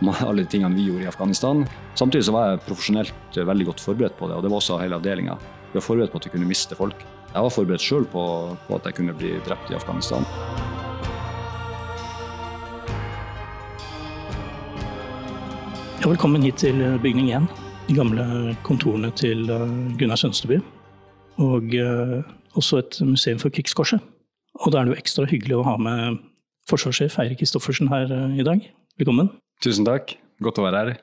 om alle de tingene vi gjorde i Afghanistan. Samtidig så var jeg profesjonelt veldig godt forberedt på det, og det var også hele avdelinga. Vi var forberedt på at vi kunne miste folk. Jeg var forberedt sjøl på, på, at jeg kunne bli drept i Afghanistan. Ja, velkommen hit til bygning 1. De gamle kontorene til eh, Gunnar Sønsteby. Og eh, også et museum for Krigskorset. Og da er det jo ekstra hyggelig å ha med forsvarssjef Eirik Kristoffersen her eh, i dag. Velkommen. Tusen takk. Godt å være her.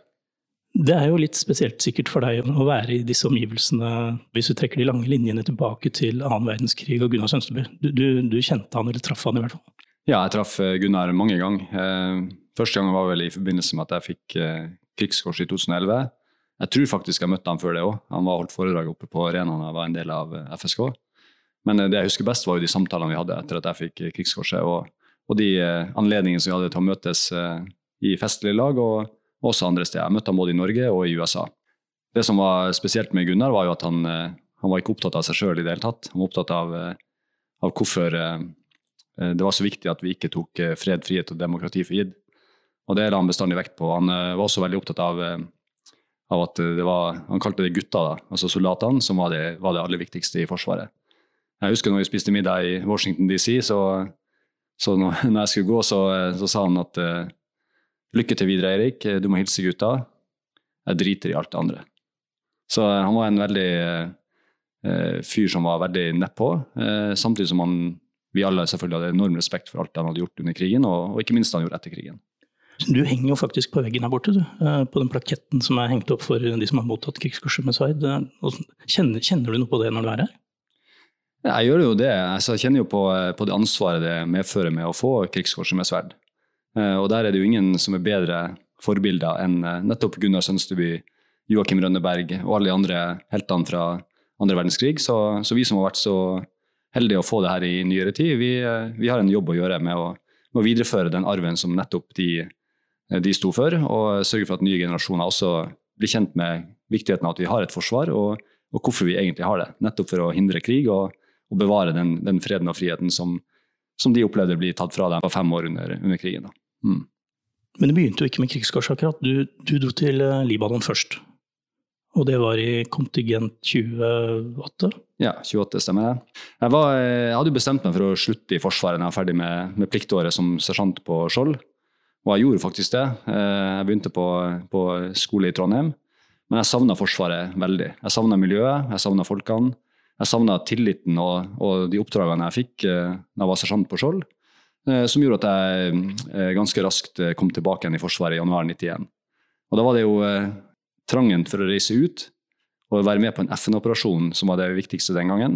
Det er jo litt spesielt sikkert for deg å være i disse omgivelsene, hvis du trekker de lange linjene tilbake til annen verdenskrig og Gunnar Sønsteby. Du, du, du, kjente han, eller traff han i hvert fall? Ja, jeg traff eh, Gunnar mange ganger. Eh, første gang var vel i forbindelse med at jeg fikk eh, krigskors i 2011. Jeg tror faktisk jeg møtte han før det òg. Han var holdt foredrag oppe på arenaen jeg var en del av FSK. Men det jeg husker best, var jo de samtalene vi hadde etter at jeg fikk krigskorset, og, og de anledningene som vi hadde til å møtes i festlige lag. og også andre steder. Jeg møtte ham både i Norge og i USA. Det som var spesielt med Gunnar, var jo at han, han var ikke opptatt av seg sjøl i det hele tatt. Han var opptatt av, av, hvorfor det var så viktig at vi ikke tok fred, frihet og demokrati for gitt. Og det la han bestandig vekt på. Han var også veldig opptatt av, av at det var Han kalte det gutta, da, altså soldatene, som var det, var det, aller viktigste i Forsvaret. Jeg husker når vi spiste middag i Washington DC, så, så når, jeg skulle gå, så, så sa han at Lykke til videre, Eirik. Du må hilse gutta. Jeg driter i alt det andre. Så eh, han var en veldig eh, fyr som var veldig nedpå, eh, samtidig som han, vi alle selvfølgelig hadde enorm respekt for alt han hadde gjort under krigen, og, og ikke minst det han gjorde etter krigen. Du henger jo faktisk på veggen her borte, du. Eh, på den plaketten som er hengt opp for de som har mottatt krigskorset med sverd. Eh, kjenner, kjenner, du noe på det når du er her? Jeg gjør jo det. Altså, jeg kjenner jo på, på det ansvaret det medfører med å få krigskorset med sverd. Eh, og der er det jo ingen som er bedre forbilder enn eh, nettopp Gunnar Sønsteby, Joakim Rønneberg og alle de andre heltene fra andre verdenskrig. Så, så, vi som har vært så heldige å få det her i nyere tid, vi, eh, vi har en jobb å gjøre med å, med å, videreføre den arven som nettopp de, de sto for, og sørge for at nye generasjoner også blir kjent med viktigheten av at vi har et forsvar, og, og hvorfor vi egentlig har det. Nettopp for å hindre krig og, og bevare den, den, freden og friheten som, som de opplevde bli tatt fra dem på fem år under, under krigen. Da. Mm. Men det begynte jo ikke med krigskors akkurat. Du, du, dro til eh, Libanon først. Og det var i kontingent 28? Ja, 28 stemmer det. Jeg, var, eh, jeg hadde jo bestemt meg for å slutte i Forsvaret når jeg var ferdig med, med pliktåret som sersjant på Skjold. Og jeg gjorde faktisk det. Eh, jeg begynte på, på skole i Trondheim. Men jeg savna Forsvaret veldig. Jeg savna miljøet, jeg savna folkene. Jeg savna tilliten og, og, de oppdragene jeg fikk da jeg var sersjant på Skjold. Eh, som gjorde at jeg eh, ganske raskt eh, kom tilbake igjen i Forsvaret i januar 91. Og da var det jo trangen for å reise ut og være med på en FN-operasjon som var det viktigste den gangen,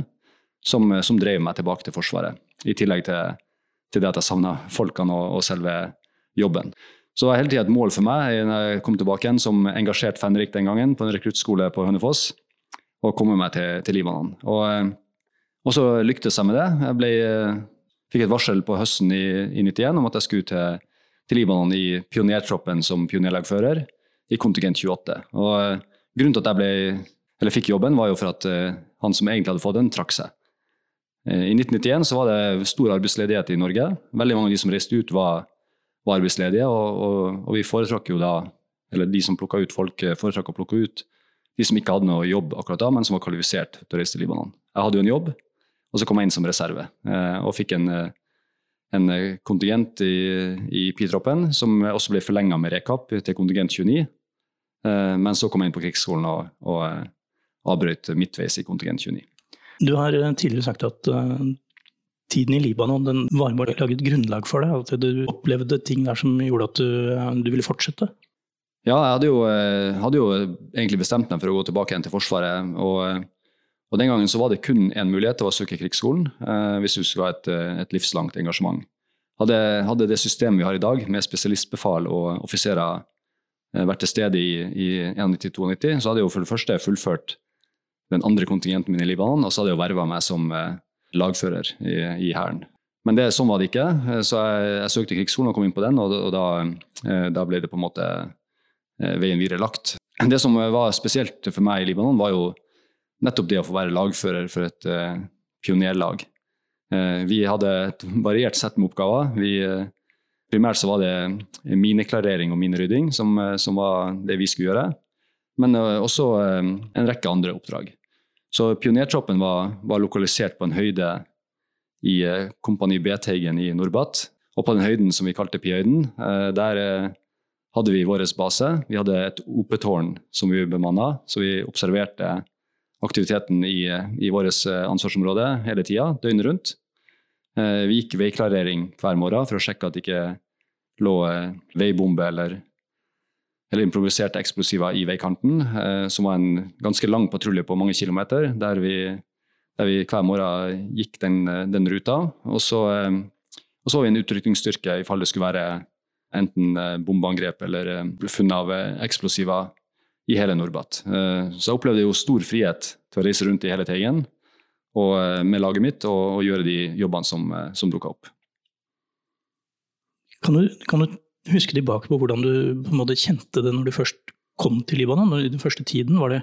som, som, drev meg tilbake til Forsvaret. I tillegg til, til det at jeg savna folkene og, og, selve jobben. Så det var hele tida et mål for meg når jeg kom tilbake igjen som engasjert fenrik den gangen på en rekruttskole på Hønefoss, å komme meg til, til Libanon. Og, og så lyktes jeg med det. Jeg ble fikk et varsel på høsten i, i 91 om at jeg skulle til, til Libanon i pionertroppen som pionerlagfører i kontingent 28. Og uh, Grunnen til at jeg ble, eller fikk jobben, var jo for at uh, han som egentlig hadde fått den, trakk seg. Uh, I 1991 så var det stor arbeidsledighet i Norge. Veldig mange av de som reiste ut, var, var arbeidsledige. Og, og, og, vi foretrakk jo da, eller de som plukka ut folk, foretrakk å plukke ut de som ikke hadde noe jobb akkurat da, men som var kvalifisert til å reise til Libanon. Jeg hadde jo en jobb, og så kom jeg inn som reserve eh, og fikk en, eh, en eh, kontingent i, i Pi-troppen som også ble forlenga med rekap til kontingent 29. Men så kom jeg inn på krigsskolen og, og avbrøt midtveis i kontingent 29. Du har tidligere sagt at tiden i Libanon den var med å lage et grunnlag for deg? At du opplevde ting der som gjorde at du, du ville fortsette? Ja, jeg hadde jo, hadde jo, egentlig bestemt meg for å gå tilbake igjen til Forsvaret. og og Den gangen så var det kun én mulighet, det var å søke krigsskolen, eh, hvis du skulle ha et, eh, et livslangt engasjement. Hadde, hadde, det systemet vi har i dag, med spesialistbefal og offiserer, eh, vært til stede i, i 91-92, så hadde jeg jo for det første fullført den andre kontingenten min i Libanon, og så hadde jeg jo verva meg som eh, lagfører i, i Hæren. Men det, sånn var det ikke, eh, så jeg, jeg søkte krigsskolen og kom inn på den, og, og da, eh, da, ble det på en måte veien videre lagt. Det som var spesielt for meg i Libanon, var jo nettopp det å få være lagfører for et uh, pionerlag. Uh, vi hadde et variert sett med oppgaver. Vi, uh, primært så var det mineklarering og minerydding som, som, var det vi skulle gjøre. Men også en rekke andre oppdrag. Så pionertroppen var, var, lokalisert på en høyde i Kompani B-Teigen i Norbat. Og på den høyden som vi kalte Pi-høyden, der hadde vi vår base. Vi hadde et OP-tårn som vi bemanna, så vi observerte aktiviteten i, i vårt eh, ansvarsområde hele tida, døgnet rundt. Eh, vi gikk veiklarering hver morgen for å sjekke at det ikke lå veibomber veibombe eller, eller improviserte eksplosiver i veikanten, som var en ganske lang patrulje på mange kilometer, der vi, der vi hver morgen gikk den, den ruta. Og så, og så var vi en utrykningsstyrke i fall det skulle være enten bombeangrep eller funn av eksplosiver i hele Norbat. Eh, så jeg opplevde jo stor frihet til å reise rundt i hele Teigen eh, med laget mitt og, og gjøre de jobbene som, eh, som dukka opp. Kan du, kan du, huske tilbake på hvordan du på måte kjente det når du først kom til Libanon? I den første tiden, det,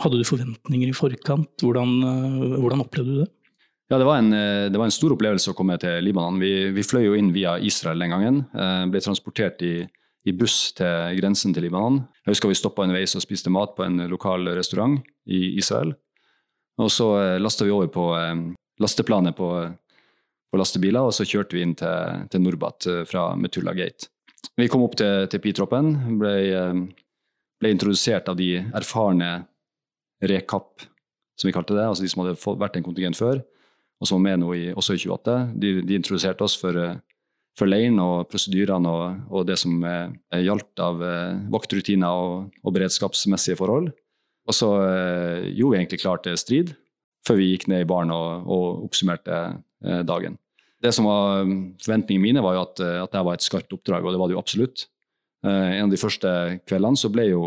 Hadde du forventninger i forkant? Hvordan, hvordan opplevde du det? Ja, det var, en, det var, en, stor opplevelse å komme til Libanon. Vi, vi fløy jo inn via Israel den gangen. Ble transportert i i buss til grensen til Libanon. Jeg husker vi stoppa underveis og spiste mat på en lokal restaurant i Israel. Og så eh, lasta vi over på eh, lasteplanet på, på, lastebiler, og så kjørte vi inn til, til Norbat eh, fra Metulla Gate. Vi kom opp til, til Pi-troppen, ble, ble, introdusert av de erfarne rekap, som vi kalte det, altså de som hadde vært en kontingent før, og som var med nå i, også i 28. De, de introduserte oss for for leiren og prosedyrene og, og, det som er gjaldt av eh, vaktrutiner og, og, beredskapsmessige forhold. Og så eh, gjorde vi egentlig klart til strid før vi gikk ned i baren og, og oppsummerte eh, dagen. Det som var mm, Forventningene mine var jo at, eh, at det var et skarpt oppdrag, og det var det jo absolutt. Eh, en av de første kveldene så ble jo,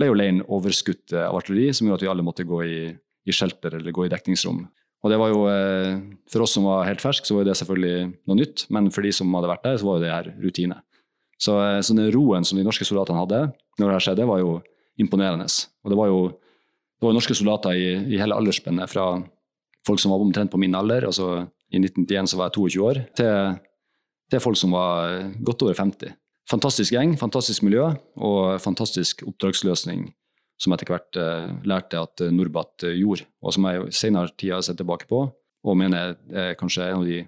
ble jo leiren overskutt av artilleri, som gjorde at vi alle måtte gå i, i shelter eller gå i dekningsrom. Og det var jo, eh, For oss som var helt ferske, var det selvfølgelig noe nytt. Men for de som hadde vært der, så var det her rutine. Så, eh, så den roen som de norske soldatene hadde når det her skjedde, var jo imponerende. Og det var jo, det var norske soldater i, i hele aldersspennet, fra folk som var omtrent på min alder, altså i 1991 så var jeg 22 år, til, til folk som var godt over 50. Fantastisk gjeng, fantastisk miljø og fantastisk oppdragsløsning som etter hvert uh, lærte at uh, Norbat uh, gjorde, og som jeg senere tid har sett tilbake på og mener er kanskje en av de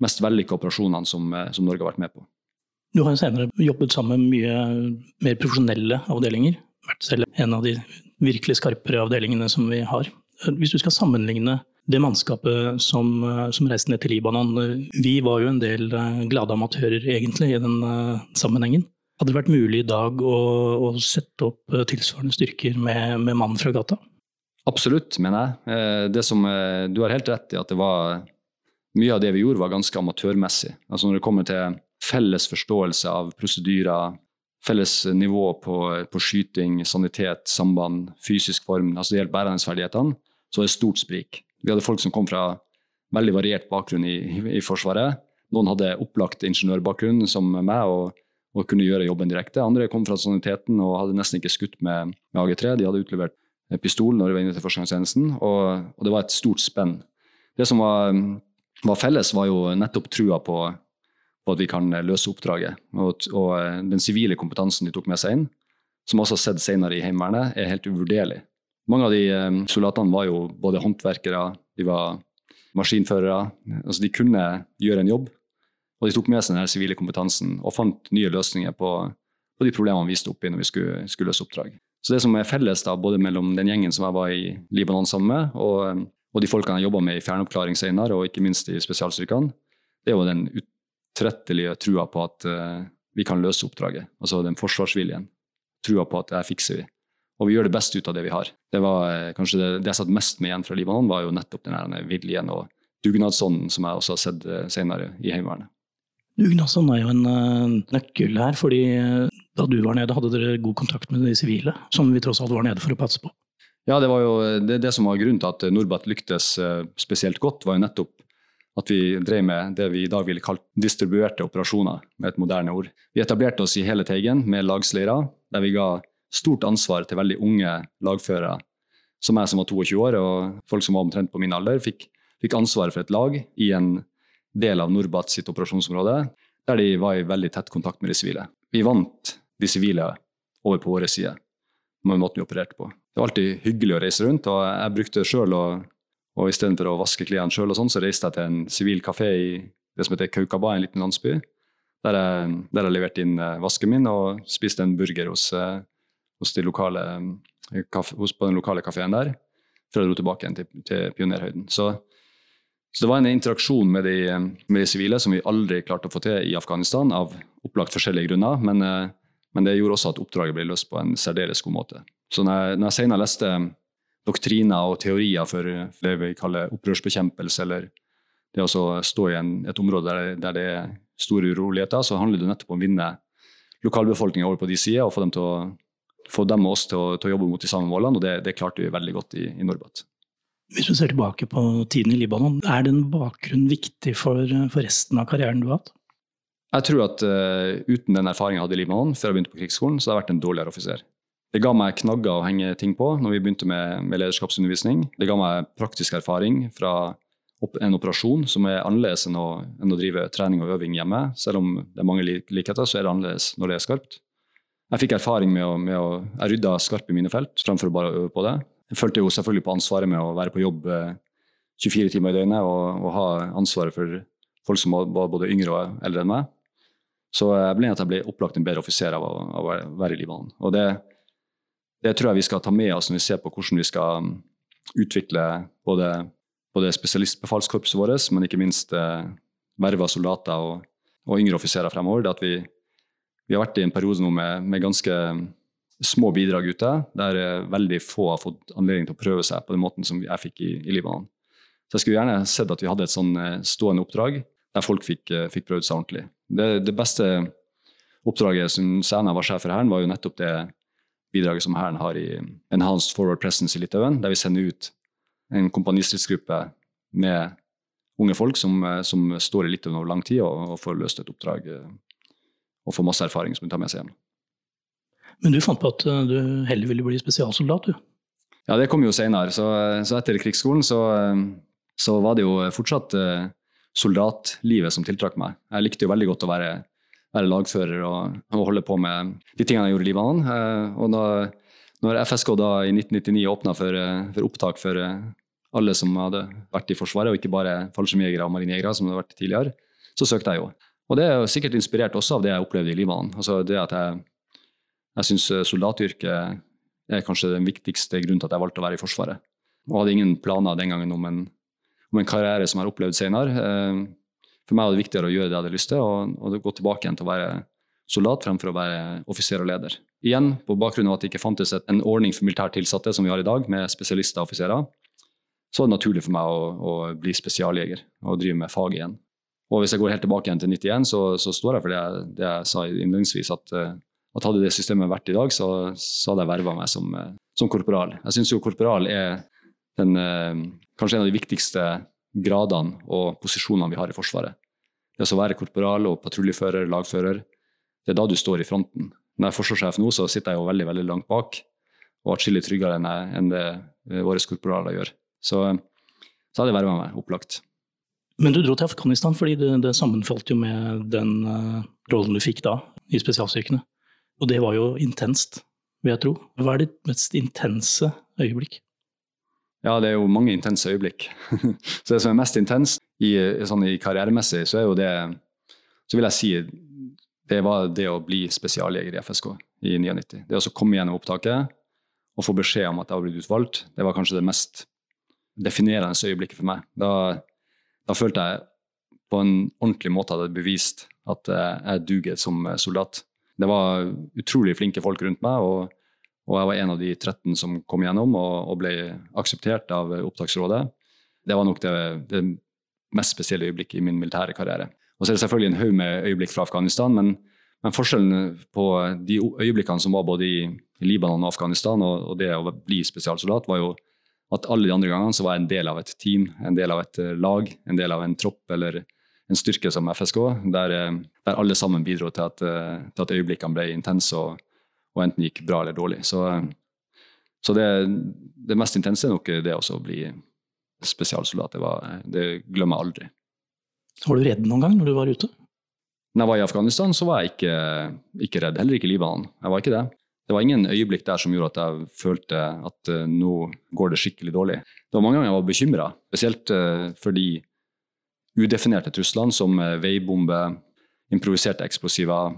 mest vellykka operasjonene som, som, Norge har vært med på. Du har jo senere jobbet sammen med mye mer profesjonelle avdelinger. Vært selv en av de virkelig skarpere avdelingene som vi har. Hvis du skal sammenligne det mannskapet som, som reiste ned til Libanon Vi var jo en del glade amatører egentlig i den sammenhengen. Hadde det vært mulig i dag å, å sette opp eh, tilsvarende styrker med, med mann fra gata? Absolutt, mener jeg. Eh, det som, eh, du har helt rett i at var mye av det vi gjorde, var ganske amatørmessig. Altså Når det kommer til felles forståelse av prosedyrer, felles nivå på, på skyting, sanitet, samband, fysisk form, altså det gjelder bæreferdighetene, så er det stort sprik. Vi hadde folk som kom fra veldig variert bakgrunn i, i, i Forsvaret. Noen hadde opplagt ingeniørbakgrunn, som meg, og og kunne gjøre jobben direkte. Andre kom fra saniteten og hadde nesten ikke skutt med, med AG3. De hadde utlevert pistol når de var inne til førstegangstjenesten, og, og, det var et stort spenn. Det som var, var felles, var jo nettopp trua på, på, at vi kan løse oppdraget. Og, og eh, den sivile kompetansen de tok med seg inn, som også har sett senere i Heimevernet, er helt uvurderlig. Mange av de eh, soldatene var jo både håndverkere, de var maskinførere. altså De kunne gjøre en jobb, og de tok med seg den sivile kompetansen og fant nye løsninger på, på de problemene vi sto oppi når vi skulle, skulle løse oppdrag. Så det som er felles da, både mellom den gjengen som jeg var i Libanon sammen med, og, og de folkene jeg jobba med i fjernoppklaring senere, og ikke minst i spesialstyrkene, det er jo den utrettelige trua på at uh, vi kan løse oppdraget. Altså den forsvarsviljen. Trua på at det fikser vi. Og vi gjør det beste ut av det vi har. Det var uh, kanskje det, det, jeg satt mest med igjen fra Libanon, var jo nettopp den viljen og dugnadsånden som jeg også har sett uh, senere i Heimevernet. Dugnadsånd er jo en nøkkel her, fordi da du var nede, hadde dere god kontakt med de sivile, som vi tross alt var nede for å passe på? Ja, det var jo det, det som var grunnen til at Norbat lyktes eh, spesielt godt, var jo nettopp at vi drev med det vi i dag ville kalt distribuerte operasjoner, med et moderne ord. Vi etablerte oss i hele Teigen med lagsleirer, der vi ga stort ansvar til veldig unge lagførere. Som jeg som var 22 år, og folk som var omtrent på min alder, fikk, fikk ansvaret for et lag i en del av Norbat sitt operasjonsområde, der de var i veldig tett kontakt med de sivile. Vi vant de sivile over på våre side med måten vi opererte på. Det var alltid hyggelig å reise rundt, og jeg brukte sjøl å og istedenfor å vaske klærne sjøl, sånn, så reiste jeg til en sivil kafé i det som heter Kaukaba, en liten landsby. Der jeg, der jeg leverte inn eh, vasken min og spiste en burger hos, eh, hos, de lokale, kaffe, hos på den lokale kafeen der, før jeg dro tilbake igjen til, til Pionerhøyden. Så, så, det var en interaksjon med de, med de sivile som vi aldri klarte å få til i Afghanistan, av opplagt forskjellige grunner. men eh, men det gjorde også at oppdraget ble løst på en særdeles god måte. Så når jeg, jeg senere leste doktriner og teorier for det vi kaller opprørsbekjempelse, eller det å stå i en, et område der, der, det er store uroligheter, så handler det nettopp om å vinne lokalbefolkninga over på de sider og få dem, å, få dem og oss til å, til å, jobbe mot de samme målene. og Det, det klarte vi veldig godt i, i Norbat. Hvis du ser tilbake på tiden i Libanon, er den bakgrunnen viktig for, for resten av karrieren du har hatt? Jeg tror at uh, uten den erfaringen jeg hadde i Libanon før jeg begynte på krigsskolen, så hadde jeg vært en dårligere offiser. Det ga meg knagger å henge ting på når vi begynte med, med lederskapsundervisning. Det ga meg praktisk erfaring fra en operasjon som er annerledes enn å, enn å, drive trening og øving hjemme. Selv om det er mange likheter, så er det annerledes når det er skarpt. Jeg fikk erfaring med å, med å Jeg rydda skarpt i mine felt fremfor bare øve på det. Jeg følte jo selvfølgelig på ansvaret med å være på jobb 24 eh, timer i døgnet og, og ha ansvaret for folk som var både yngre og eldre enn meg. Så jeg ble at jeg ble opplagt en bedre offiser av av å være i Libanon. Og det, det, tror jeg vi skal ta med oss når vi ser på hvordan vi skal um, utvikle både, både spesialistbefalskorpset vårt, men ikke minst eh, verva soldater og, og, yngre offiserer fremover. Det at vi, vi, har vært i en periode nå med, med ganske små bidrag ute, der eh, veldig få har fått anledning til å prøve seg på den måten som jeg fikk i, i Libanon. Så jeg skulle gjerne sett at vi hadde et sånn eh, stående oppdrag der folk fikk, eh, fikk prøvd seg ordentlig. Det, det beste oppdraget som Sæna var sjef for Hæren, var jo nettopp det bidraget som Hæren har i Enhanced Forward Presence i Litauen, der vi sender ut en kompanistridsgruppe med unge folk som, som står i Litauen over lang tid og, og får løst et oppdrag og får masse erfaring som de tar med seg hjem. Men du fant på at eh, du heller ville bli spesialsoldat, du? Ja, det kom jo senere. Så, så etter krigsskolen så, så, var det jo fortsatt soldatlivet som tiltrakk meg. Jeg likte jo veldig godt å være, være lagfører og, og, holde på med de tingene jeg gjorde i livet Eh, og da når FSK da i 1999 åpna for, eh, for, opptak for eh, alle som hadde vært i Forsvaret, og ikke bare fallskjermjegere og marinejegere, som det hadde vært tidligere, så søkte jeg jo. Og det er jo sikkert inspirert også av det jeg opplevde i Libanon. Altså det at jeg, jeg syns soldatyrket er kanskje den viktigste grunnen til at jeg valgte å være i Forsvaret. Og hadde ingen planer den gangen om en om en karriere som jeg har opplevd senere. Eh, for meg var det viktigere å gjøre det jeg hadde lyst til, og, og gå tilbake igjen til å være soldat fremfor å være offiser og leder. Igjen, på bakgrunn av at det ikke fantes en ordning for militært tilsatte som vi har i dag, med spesialister og offiserer, så var det naturlig for meg å, å bli spesialjeger og drive med fag igjen. Og hvis jeg går helt tilbake igjen til 91, så, så står jeg for det jeg, det jeg sa innledningsvis, at, eh, at, hadde det systemet vært i dag, så, så hadde jeg verva meg som, eh, som korporal. Jeg syns jo korporal er den, eh, kanskje en av de viktigste gradene og posisjonene vi har i Forsvaret. Det å være korporal og patruljefører, lagfører, det er da du står i fronten. Når jeg er forsvarssjef nå, så sitter jeg jo veldig veldig langt bak, og atskillig tryggere enn, jeg, enn det eh, våre korporaler gjør. Så, så hadde jeg verva meg, opplagt. Men du dro til Afghanistan fordi det, det sammenfalt jo med den uh, rollen du fikk da i spesialstyrkene. Og det var jo intenst, vil jeg tro. Hva er ditt mest intense øyeblikk? Ja, det er jo mange intense øyeblikk. så det som er mest intenst i, sånn i karrieremessig, så er jo det Så vil jeg si det var det å bli spesialjeger i FSK i 99. Det å komme gjennom opptaket og få beskjed om at jeg var blitt utvalgt, det var kanskje det mest definerende øyeblikket for meg. Da, da følte jeg på en ordentlig måte at jeg hadde bevist at jeg duger som soldat. Det var utrolig flinke folk rundt meg, og, og jeg var en av de 13 som kom gjennom og, og ble akseptert av opptaksrådet. Det var nok det, det mest spesielle øyeblikket i min militære karriere. Og så er det selvfølgelig en haug med øyeblikk fra Afghanistan, men, men, forskjellen på de øyeblikkene som var både i, Libanon og Afghanistan, og, og, det å bli spesialsoldat, var jo at alle de andre gangene så var jeg en del av et team, en del av et lag, en del av en tropp eller en styrke som FSK, der, eh, der alle sammen bidro til at, eh, til at øyeblikkene ble intense og, og, enten gikk bra eller dårlig. Så, så det, det, mest intense er nok det å bli spesialsoldat. Det, var, det glemmer jeg aldri. Var du redd noen gang når du var ute? Når jeg var i Afghanistan, så var jeg ikke, ikke redd. Heller ikke i Libanon. Jeg var ikke det. Det var ingen øyeblikk der som gjorde at jeg følte at uh, nå går det skikkelig dårlig. Det var mange ganger jeg var bekymra, spesielt uh, for de udefinerte truslene som uh, veibombe, improviserte eksplosiver,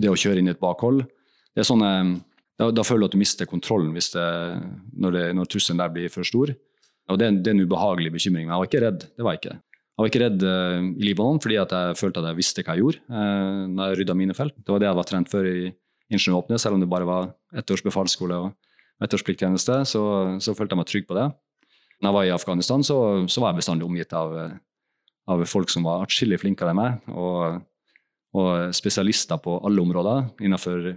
det å kjøre inn i et bakhold. Det er sånne, da, da føler du at du mister kontrollen det, når, det, når, trusselen der blir for stor. Og det, det er en ubehagelig bekymring. Men jeg var ikke redd. Det var jeg ikke. Jeg var ikke redd uh, i Libanon fordi jeg følte at jeg visste hva jeg gjorde uh, når jeg rydda mine felt. Det var det jeg var trent for i Ingeniøråpnet, selv om det bare var ett års befalsskole og ett års plikttjeneste. Så, så, følte jeg meg trygg på det. Når jeg var i Afghanistan, så, så var jeg bestandig omgitt av, av folk som var atskillig flinkere enn meg, og, og, spesialister på alle områder innenfor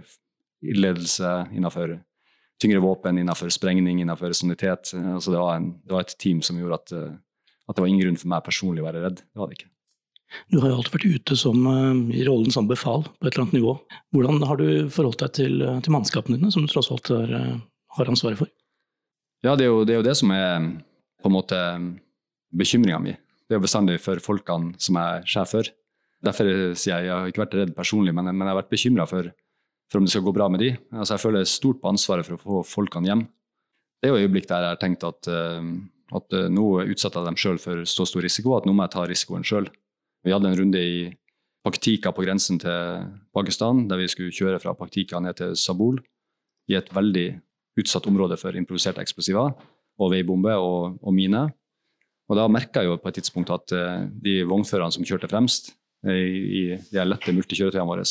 ildledelse, innenfor tyngre våpen, innenfor sprengning, innenfor sanitet. Altså det, var en, det var et team som gjorde at at det var ingen grunn for meg personlig å være redd. Det var det ikke. Du har jo alltid vært ute som, eh, i rollen som befal på et eller annet nivå. Hvordan har du forholdt deg til, eh, til mannskapene dine, som du tross alt har, eh, har ansvaret for? Ja, det er, jo, det er, jo, det som er på en måte bekymringa mi. Det er jo bestandig for folkene som jeg er sjef for. Derfor sier jeg jeg har ikke vært redd personlig, men, men jeg har vært bekymra for, for, om det skal gå bra med de. Altså, jeg føler stort på ansvaret for å få folkene hjem. Det er jo øyeblikk der jeg har tenkt at uh, at uh, nå utsetter jeg dem sjøl for så stor risiko at nå må jeg ta risikoen sjøl. Vi hadde en runde i Paktika på grensen til Pakistan, der vi skulle kjøre fra Paktika ned til Sabul i et veldig utsatt område for improviserte eksplosiver og veibomber og, og mine. Og da merka jeg jo på et tidspunkt at uh, de vognførerne som kjørte fremst uh, i, de lette multikjøretøyene våre,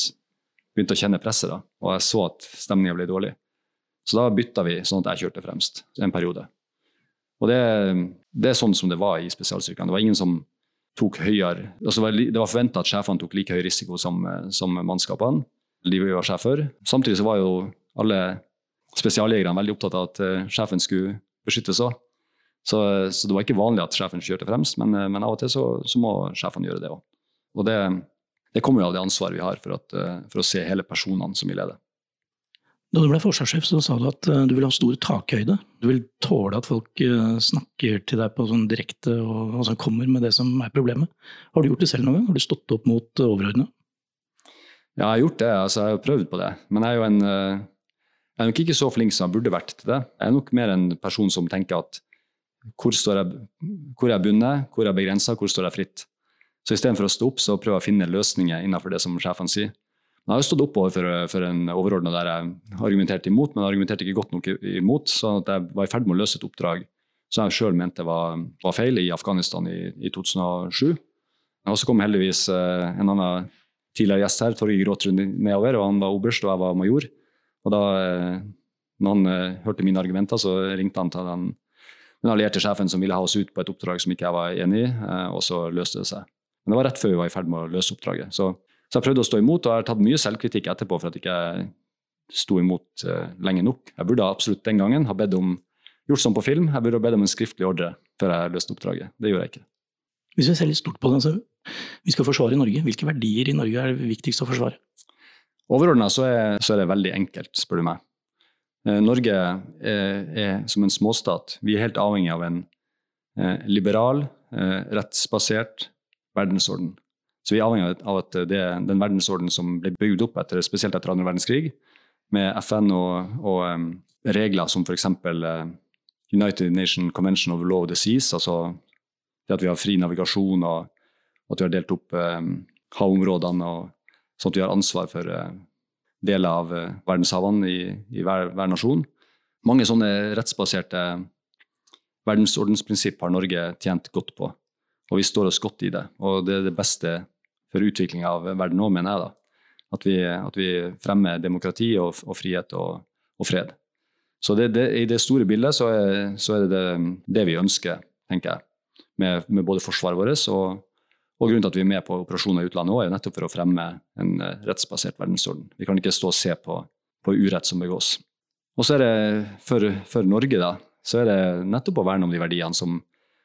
begynte å kjenne presset. da, Og jeg så at stemninga ble dårlig. Så da bytta vi sånn at jeg kjørte fremst en periode. Og det, det, er sånn som det var i spesialstyrkene. Det var ingen som tok høyere altså Det var forventa at sjefene tok like høy risiko som, som mannskapene. De var sjefer. Samtidig så var jo alle spesialjegerne veldig opptatt av at sjefen skulle beskyttes òg. Så, så, det var ikke vanlig at sjefen kjørte fremst, men, men av og til så, så må sjefene gjøre det òg. Og det, det, kommer jo av det ansvaret vi har for, at, uh, for å se hele personene som vi leder. Da du ble forsvarssjef, så sa du at eh, du vil ha stor takhøyde. Du vil tåle at folk eh, snakker til deg på sånn direkte og altså kommer med det som er problemet. Har du gjort det selv noen gang? Har du stått opp mot eh, overordna? Ja, jeg har gjort det. Altså, jeg har prøvd på det. Men jeg er jo en jeg er nok ikke så flink som jeg burde vært til det. Jeg er nok mer en person som tenker at hvor, jeg, hvor er jeg bundet, hvor er jeg begrensa, hvor står jeg fritt? Så istedenfor å stå opp, så prøver jeg å finne løsninger innenfor det som sjefene sier. Jeg har jo stått opp for, for en overordna der jeg argumenterte imot, men jeg argumenterte ikke godt nok imot. Så jeg var i ferd med å løse et oppdrag som jeg sjøl mente var, var, feil i Afghanistan i, i 2007. Og så kom heldigvis eh, en annen tidligere gjest her, Torgeir Gråtrud, nedover. og Han var oberst, og jeg var major. Og da eh, når han eh, hørte mine argumenter, så ringte han til den, den allierte sjefen som ville ha oss ut på et oppdrag som ikke jeg var enig i, og så løste det seg. Men det var rett før vi var i ferd med å løse oppdraget. Så så jeg prøvde å stå imot, og jeg har tatt mye selvkritikk etterpå for at jeg ikke sto imot uh, lenge nok. Jeg burde absolutt den gangen ha bedt om gjort sånn på film. Jeg burde ha bedt om en skriftlig ordre før jeg løste oppdraget. Det gjorde jeg ikke. Hvis vi ser litt stort på det, så vi skal forsvare Norge. Hvilke verdier i Norge er det viktigst å forsvare? Overordna så, så, er det veldig enkelt, spør du meg. Eh, Norge er, som en småstat. Vi er helt avhengig av en eh, liberal, eh, rettsbasert verdensorden. Så vi er avhengig av at det, den verdensordenen som ble bygd opp etter, spesielt etter andre verdenskrig, med FN og, og regler som f.eks. United Nation Convention of Law of the Seas, altså det at vi har fri navigasjon og at vi har delt opp havområdene og sånn at vi har ansvar for deler av verdenshavene i, i hver, hver, nasjon. Mange sånne rettsbaserte verdensordensprinsipp har Norge tjent godt på, og vi står oss godt i det. Og det er det beste for utviklinga av verden nå, mener jeg. da. At vi, at vi fremmer demokrati og, og frihet og, og, fred. Så det, det, i det store bildet så er, så er det, det, det vi ønsker, tenker jeg med, med både forsvaret vårt og, og, grunnen til at vi er med på operasjoner i utlandet, også, er nettopp for å fremme en eh, rettsbasert verdensorden. Vi kan ikke stå og se på, på urett som begås. Og så er det for, for, Norge, da, så er det nettopp å verne om de verdiene som,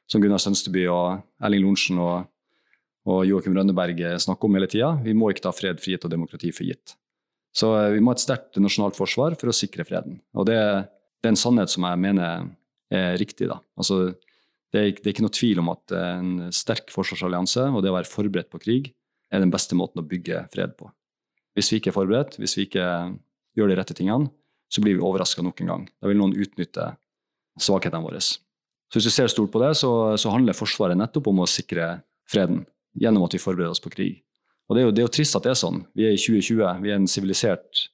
som Gunnar Sønsteby og Erling Lorentzen og, og Joakim Rønneberg snakker om hele tida. Vi må ikke ta fred, frihet og demokrati for gitt. Så eh, vi må ha et sterkt nasjonalt forsvar for å sikre freden. Og det, det er en sannhet som jeg mener er riktig. da. Altså, det er, det er, ikke noe tvil om at en sterk forsvarsallianse og det å være forberedt på krig er den beste måten å bygge fred på. Hvis vi ikke er forberedt, hvis vi ikke gjør de rette tingene, så blir vi overraska nok en gang. Da vil noen utnytte svakhetene våre. Så hvis du ser stort på det, så, så, handler Forsvaret nettopp om å sikre freden gjennom at vi forbereder oss på krig. Og Det er jo, det er jo trist at det er sånn. Vi er i 2020, vi er en sivilisert,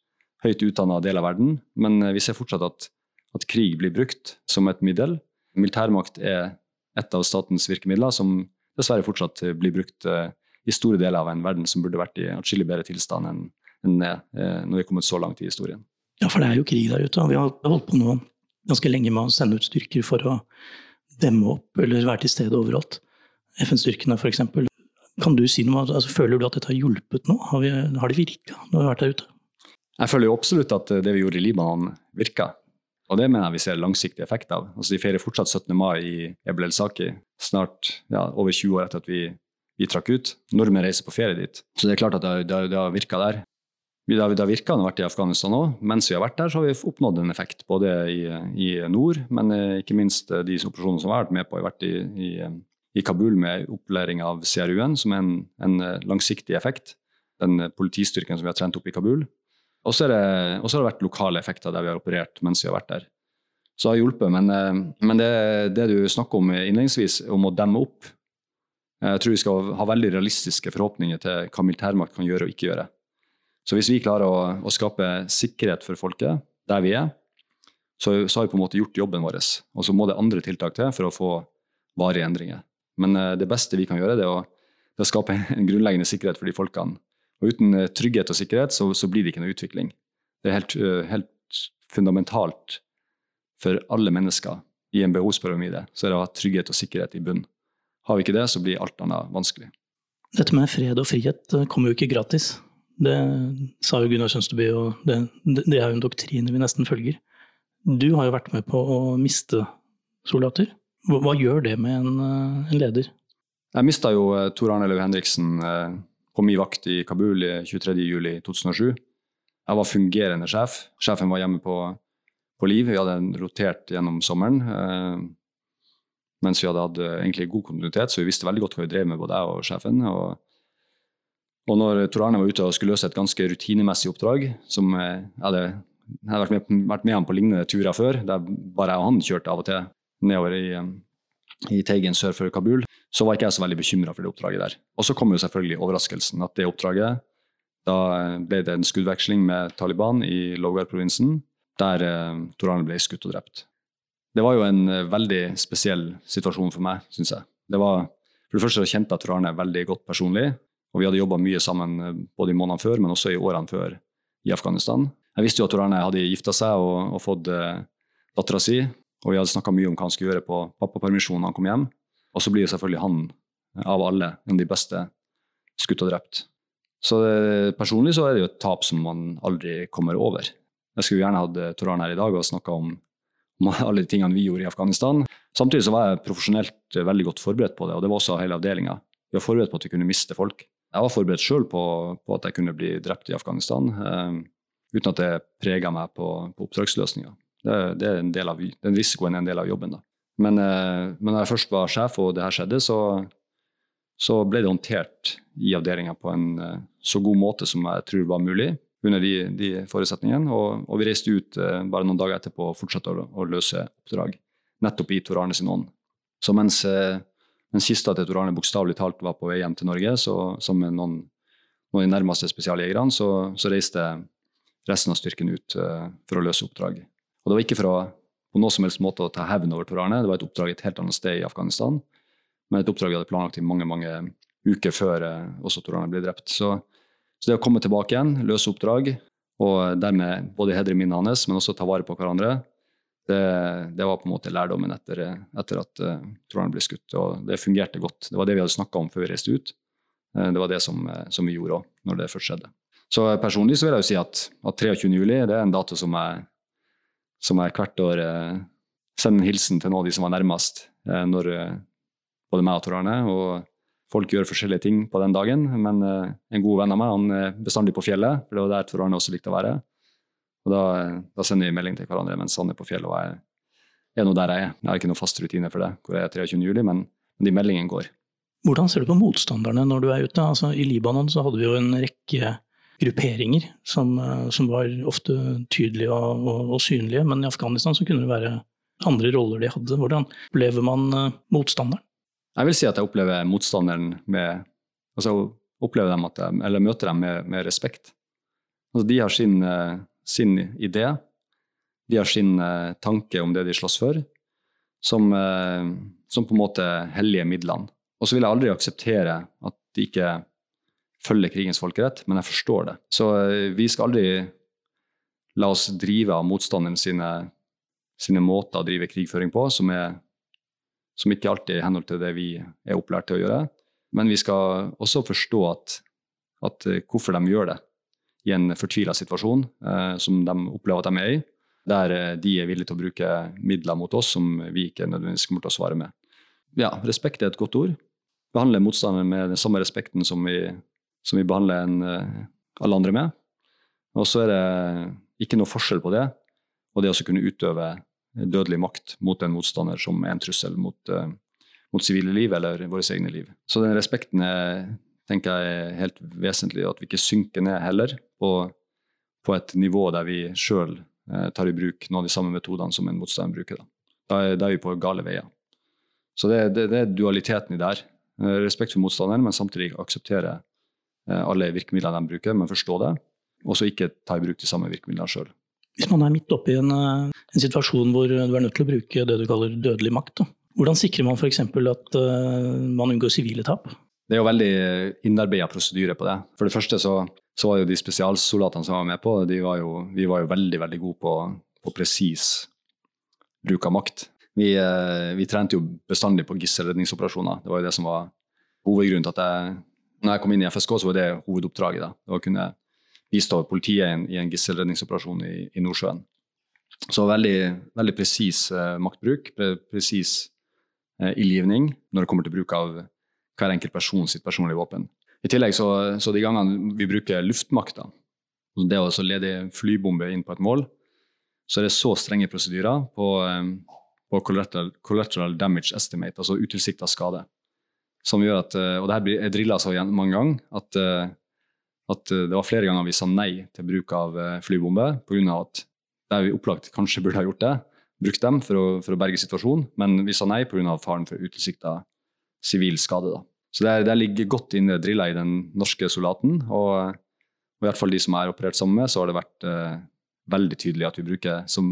høyt utdanna del av verden, men vi ser fortsatt at, at krig blir brukt som et middel. Militærmakt er et av statens virkemidler, som dessverre fortsatt blir brukt eh, i store deler av en verden som burde vært i atskillig bedre tilstand enn enn eh, når vi er kommet så langt i historien. Ja, for det er jo krig der ute. Vi har holdt på nå ganske lenge med å sende ut styrker for å demme opp eller være til stede overalt. FN-styrkene f.eks. Kan du si noe, altså, Føler du at dette har hjulpet nå? Har, vi, har det virka når vi har vært der ute? Jeg føler jo absolutt at det vi gjorde i Libanon, virka. Og det mener jeg vi ser langsiktig effekt av. Altså, de feirer fortsatt 17. mai i Ebel El-Saki, snart ja, over 20 år etter at vi, vi trakk ut. Nordmenn reiser på ferie dit. Så det er klart at det, det, det har virka der. Det har, det har virka når vi har vært i Afghanistan òg. Mens vi har vært der, så har vi oppnådd en effekt. Både i, i nord, men eh, ikke minst eh, de operasjonene som har vært med på, har vært i, i, i Kabul med opplæring av CRU-en, som er en, en eh, langsiktig effekt. Den politistyrken som vi har trent opp i Kabul. Og så har det vært lokale effekter der vi har operert mens vi har vært der. Så det har hjulpet. Men, eh, men det, det, du snakker om innledningsvis, om å demme opp eh, Jeg tror vi skal ha veldig realistiske forhåpninger til hva militærmakt kan gjøre og ikke gjøre. Så hvis vi klarer å, å skape sikkerhet for folket der vi er, så, så, har vi på en måte gjort jobben vår. Og så må det andre tiltak til for å få varige endringer. Men eh, det beste vi kan gjøre, det er å, det er å skape en grunnleggende sikkerhet for de folkene og uten eh, trygghet og sikkerhet så, så blir det ikke noe utvikling. Det er helt, eh, helt fundamentalt for alle mennesker i en behovspyramide så er det å ha trygghet og sikkerhet i bunn. Har vi ikke det, så blir alt annet vanskelig. Dette med fred og frihet eh, kommer jo ikke gratis. Det sa jo Gunnar Sønsteby, og det, det er jo en doktrine vi nesten følger. Du har jo vært med på å miste soldater. Hva, hva gjør det med en, en leder? Jeg mista jo Tor Arne Løv Henriksen på min vakt i Kabul 23.07.2007. Jeg var fungerende sjef. Sjefen var hjemme på, på Liv. Vi hadde rotert gjennom sommeren. Eh, mens vi hadde hatt eh, egentlig god kontinuitet, så vi visste veldig godt hva vi drev med, både jeg og sjefen. Og, og når Tor Arne var ute og skulle løse et ganske rutinemessig oppdrag, som jeg hadde, jeg hadde vært, med, vært med ham på lignende turer før, der bare jeg og han kjørte av og til nedover i, i Teigen sør for Kabul, så var ikke jeg så veldig bekymra for det oppdraget der. Og så kom jo selvfølgelig overraskelsen at det oppdraget Da ble det en skuddveksling med Taliban i Logar-provinsen, der eh, Torane ble skutt og drept. Det var jo en eh, veldig spesiell situasjon for meg, syns jeg. Det var, for det første så kjente jeg Torane veldig godt personlig, og vi hadde jobba mye sammen eh, både i månedene før, men også i årene før i Afghanistan. Jeg visste jo at Torane hadde gifta seg og, og fått eh, dattera si, og vi hadde snakka mye om hva han skulle gjøre på pappapermisjon da han kom hjem. Og så blir jo selvfølgelig han av alle en av de beste skutt og drept. Så det, personlig så er det jo et tap som man aldri kommer over. Jeg skulle gjerne hatt Toran her i dag og snakka om, om, alle de tingene vi gjorde i Afghanistan. Samtidig så var jeg profesjonelt veldig godt forberedt på det, og det var også hele avdelinga. Vi var forberedt på at vi kunne miste folk. Jeg var forberedt sjøl på, på, at jeg kunne bli drept i Afghanistan, eh, uten at det prega meg på, på oppdragsløsninga. Det, er en del av, den risikoen er en del av jobben. da. Men, eh, men når jeg først var sjef og det her skjedde, så, så ble det håndtert i avdelinga på en eh, så god måte som jeg tror var mulig under de, de forutsetningene. Og, og, vi reiste ut eh, bare noen dager etterpå og fortsatte å, å løse oppdrag. Nettopp i Tor Arne sin ånd. Så mens, mens kista til Tor Arne bokstavelig talt var på vei hjem til Norge, så som noen, noen av de nærmeste spesialjegerne, så, så, reiste resten av styrken ut uh, for å løse oppdrag. Og det var ikke for å på noe som helst måte å ta hevn over Tor Arne. Det var et oppdrag et helt annet sted i Afghanistan. Men et oppdrag vi hadde planlagt i mange mange uker før uh, også Tor Arne ble drept. Så, så, det å komme tilbake igjen, løse oppdrag, og dermed både hedre minnet hans, men også ta vare på hverandre, det, det, var på en måte lærdommen etter, etter at uh, Tor Arne ble skutt. Og det fungerte godt. Det var det vi hadde snakka om før vi reiste ut. Det var det som, som vi gjorde òg, når det først skjedde. Så personlig så vil jeg jo si at, at 23. juli det er en dato som jeg, som jeg hvert år eh, sender en hilsen til noen av de som var nærmest eh, når eh, både meg og Tor Arne. og Folk gjør forskjellige ting på den dagen, men eh, en god venn av meg han er bestandig på fjellet. for Det var der Tor Arne også likte å være. Og da, da, sender vi melding til hverandre mens han er på fjellet og jeg er nå der jeg er. Jeg har ikke noen fast rutine for det, hvor jeg er 23. juli, men, men de meldingene går. Hvordan ser du på motstanderne når du er ute? Altså, I Libanon så hadde vi jo en rekke grupperinger som, eh, som var ofte tydelige og, og, og, synlige, men i Afghanistan så kunne det være andre roller de hadde. Hvordan opplever man uh, motstanderen? Jeg vil si at jeg opplever motstanderen med altså opplever dem at jeg, eller møter dem med, med respekt. Altså, de har sin, sin, idé, de har sin tanke om det de slåss for, som, som på en måte hellige midlene. Og så vil jeg aldri akseptere at de ikke følger krigens folkerett, men jeg forstår det. Så eh, vi skal aldri la oss drive av motstanderen sine, sine måter å drive krigføring på, som, er, som ikke alltid er i henhold til det vi er opplært til å gjøre. Men vi skal også forstå at, at eh, hvorfor de gjør det i en fortvila situasjon eh, som de opplever at de er i, der eh, de er villige til å bruke midler mot oss som vi ikke nødvendigvis kommer til å svare med. Ja, respekt er et godt ord. Behandle motstanderen med den samme respekten som vi som vi behandler en, eh, alle andre med. Og så er det ikke noe forskjell på det og det å kunne utøve dødelig makt mot en motstander som er en trussel mot, uh, mot sivile liv eller våre egne liv. Så den respekten er, tenker jeg er helt vesentlig, at vi ikke synker ned heller på, på et nivå der vi sjøl uh, tar i bruk noen av de samme metodene som en motstander bruker. Da, da, er, da er, vi på gale veier. Så det, det, det er dualiteten i det her. Respekt for motstanderen, men samtidig akseptere Eh, alle virkemidlene de bruker, men forstå det. Og så ikke ta i bruk de samme virkemidlene sjøl. Hvis man er midt oppe i en, eh, en, situasjon hvor du er nødt til å bruke det du kaller dødelig makt, da. hvordan sikrer man f.eks. at uh, man unngår sivile tap? Det er jo veldig innarbeida prosedyre på det. For det første så, så, var jo de spesialsoldatene som var med på, var jo, vi var jo veldig veldig gode på, på presis bruk av makt. Vi, vi, trente jo bestandig på gisselredningsoperasjoner. Det var jo det som var hovedgrunnen til at jeg når jeg kom inn i FSK, så var det hovedoppdraget. da, Det var Å kunne bistå politiet i en, i en gisselredningsoperasjon i, i, Nordsjøen. Så veldig, veldig presis eh, maktbruk, pre, presis eh, ildgivning når det kommer til bruk av hver enkelt person sitt personlige våpen. I tillegg så, så de gangene vi bruker luftmakta, det å lede flybombe inn på et mål, så er det så strenge prosedyrer på, eh, på collateral, collateral, damage estimate, altså utilsikta skade som gjør at, eh, Og det her er drilla så mange ganger at, eh, at, eh, det var flere ganger vi sa nei til bruk av flybombe pga. at der vi opplagt kanskje burde ha gjort det, brukt dem for å, for å berge situasjonen, men vi sa nei pga. faren for utilsikta sivil skade. Da. Så det, det, ligger godt inne drilla i den norske soldaten. Og, og i hvert fall de som jeg har operert sammen med, så har det vært eh, veldig tydelig at vi bruker som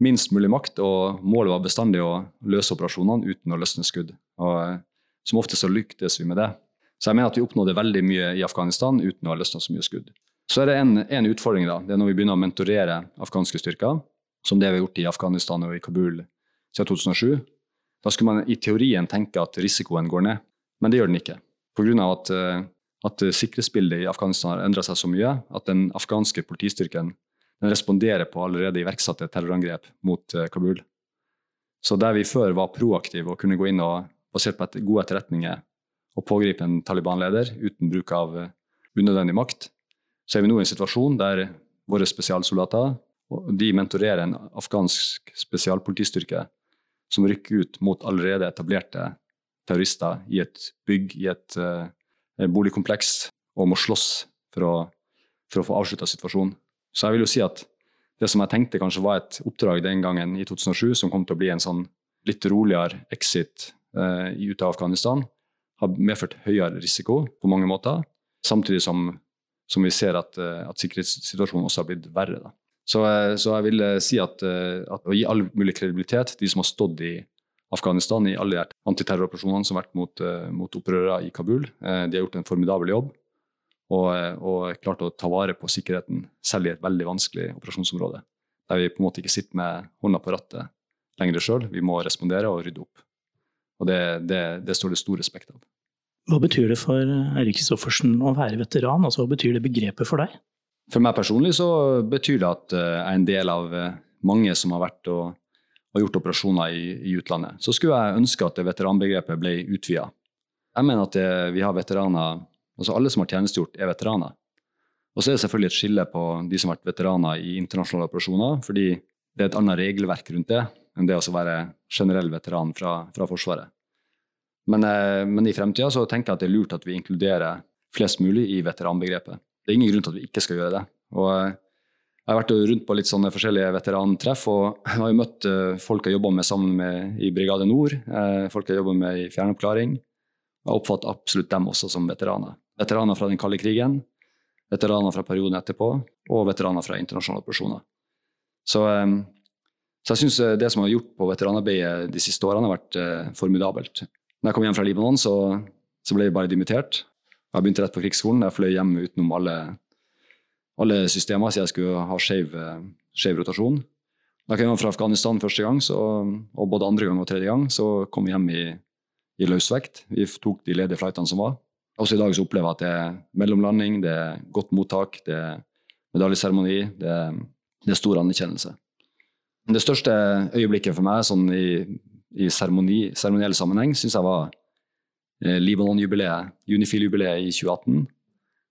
minst mulig makt, og målet var bestandig å løse operasjonene uten å løsne skudd. Og som ofte så lyktes vi med det. Så jeg mener at vi oppnådde veldig mye i Afghanistan uten å ha løsna så mye skudd. Så er det en, utfordring, da. Det er når vi begynner å mentorere afghanske styrker, som det vi har gjort i Afghanistan og i Kabul siden 2007. Da skulle man i teorien tenke at risikoen går ned, men det gjør den ikke. Pga. At, eh, at sikkerhetsbildet i Afghanistan har endra seg så mye at den afghanske politistyrken den responderer på allerede iverksatte terrorangrep mot eh, Kabul. Så der vi før var proaktive og kunne gå inn og basert på et gode etterretninger å pågripe en Taliban-leder uten bruk av eh, unødvendig makt, så er vi nå i en situasjon der våre spesialsoldater de mentorerer en afghansk spesialpolitistyrke som rykker ut mot allerede etablerte terrorister i et bygg, i et uh, boligkompleks, og må slåss for å, for å få avslutta situasjonen. Så jeg vil jo si at det som jeg tenkte kanskje var et oppdrag den gangen i 2007, som kom til å bli en sånn litt roligere exit ut av Afghanistan har medført høyere risiko på mange måter. Samtidig som, som vi ser at, eh, at, sikkerhetssituasjonen også har blitt verre. Så, eh, så jeg vil si at, at, å gi all mulig kredibilitet de som har stått i Afghanistan i alle antiterroroperasjonene som har vært mot, mot opprørere i Kabul. De har gjort en formidabel jobb og, og klart å ta vare på sikkerheten, selv i et veldig vanskelig operasjonsområde. Der vi på en måte ikke sitter med hånda på rattet lenger sjøl. Vi må respondere og rydde opp. Og det, det, det står det stor respekt av. Hva betyr det for Eirik Kristoffersen å være veteran? Altså, hva betyr det begrepet for deg? For meg personlig så betyr det at eh, jeg er en del av eh, mange som har vært og, og gjort operasjoner i, i, utlandet. Så skulle jeg ønske at veteranbegrepet ble utvida. Jeg mener at det, vi har veteraner Altså alle som har tjenestegjort, er veteraner. Og så er det selvfølgelig et skille på de som har vært veteraner i internasjonale operasjoner, fordi det er et annet regelverk rundt det enn det å være generell veteran fra, fra Forsvaret. Men, eh, men i fremtida tenker jeg at det er lurt at vi inkluderer flest mulig i veteranbegrepet. Det er ingen grunn til at vi ikke skal gjøre det. Og eh, jeg har vært rundt på litt sånne forskjellige veterantreff og jeg har jo møtt eh, folk jeg jobber med sammen med i Brigade Nord, folk jeg jobber med i fjernoppklaring. Jeg oppfatter absolutt dem også som veteraner. Veteraner fra den kalde krigen, veteraner fra perioden etterpå og veteraner fra internasjonale operasjoner. Så, så jeg syns det som har gjort på veteranarbeidet de siste årene, har vært formidabelt. Når jeg kom hjem fra Libanon, så, så ble jeg bare dimittert. Jeg begynte rett på krigsskolen. Jeg fløy hjem utenom alle, alle systemer, så jeg skulle ha skeiv rotasjon. Da jeg kom hjem fra Afghanistan første gang, så, og både andre gang og tredje gang, så kom vi hjem i, i løsvekt. Vi tok de ledige flightene som var. Også i dag så opplever jeg at det er mellomlanding, det er godt mottak, det er medaljeseremoni, det, det, er stor anerkjennelse. Det største øyeblikket for meg sånn i seremoniell sammenheng, syns jeg var eh, Libanon-jubileet, Unifil-jubileet i 2018.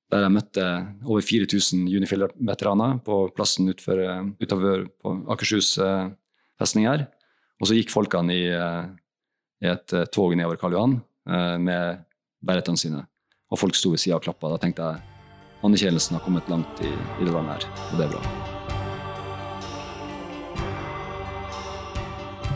Der jeg møtte over 4000 Unifil-veteraner på plassen utenfor, utenfor Akershus eh, festning her. Og så gikk folkene i, eh, i et eh, tog nedover Karl Johan eh, med beretene sine. Og folk sto ved sida og klappa. Da tenkte jeg anerkjennelsen har kommet langt i, i det landet her, og det er bra.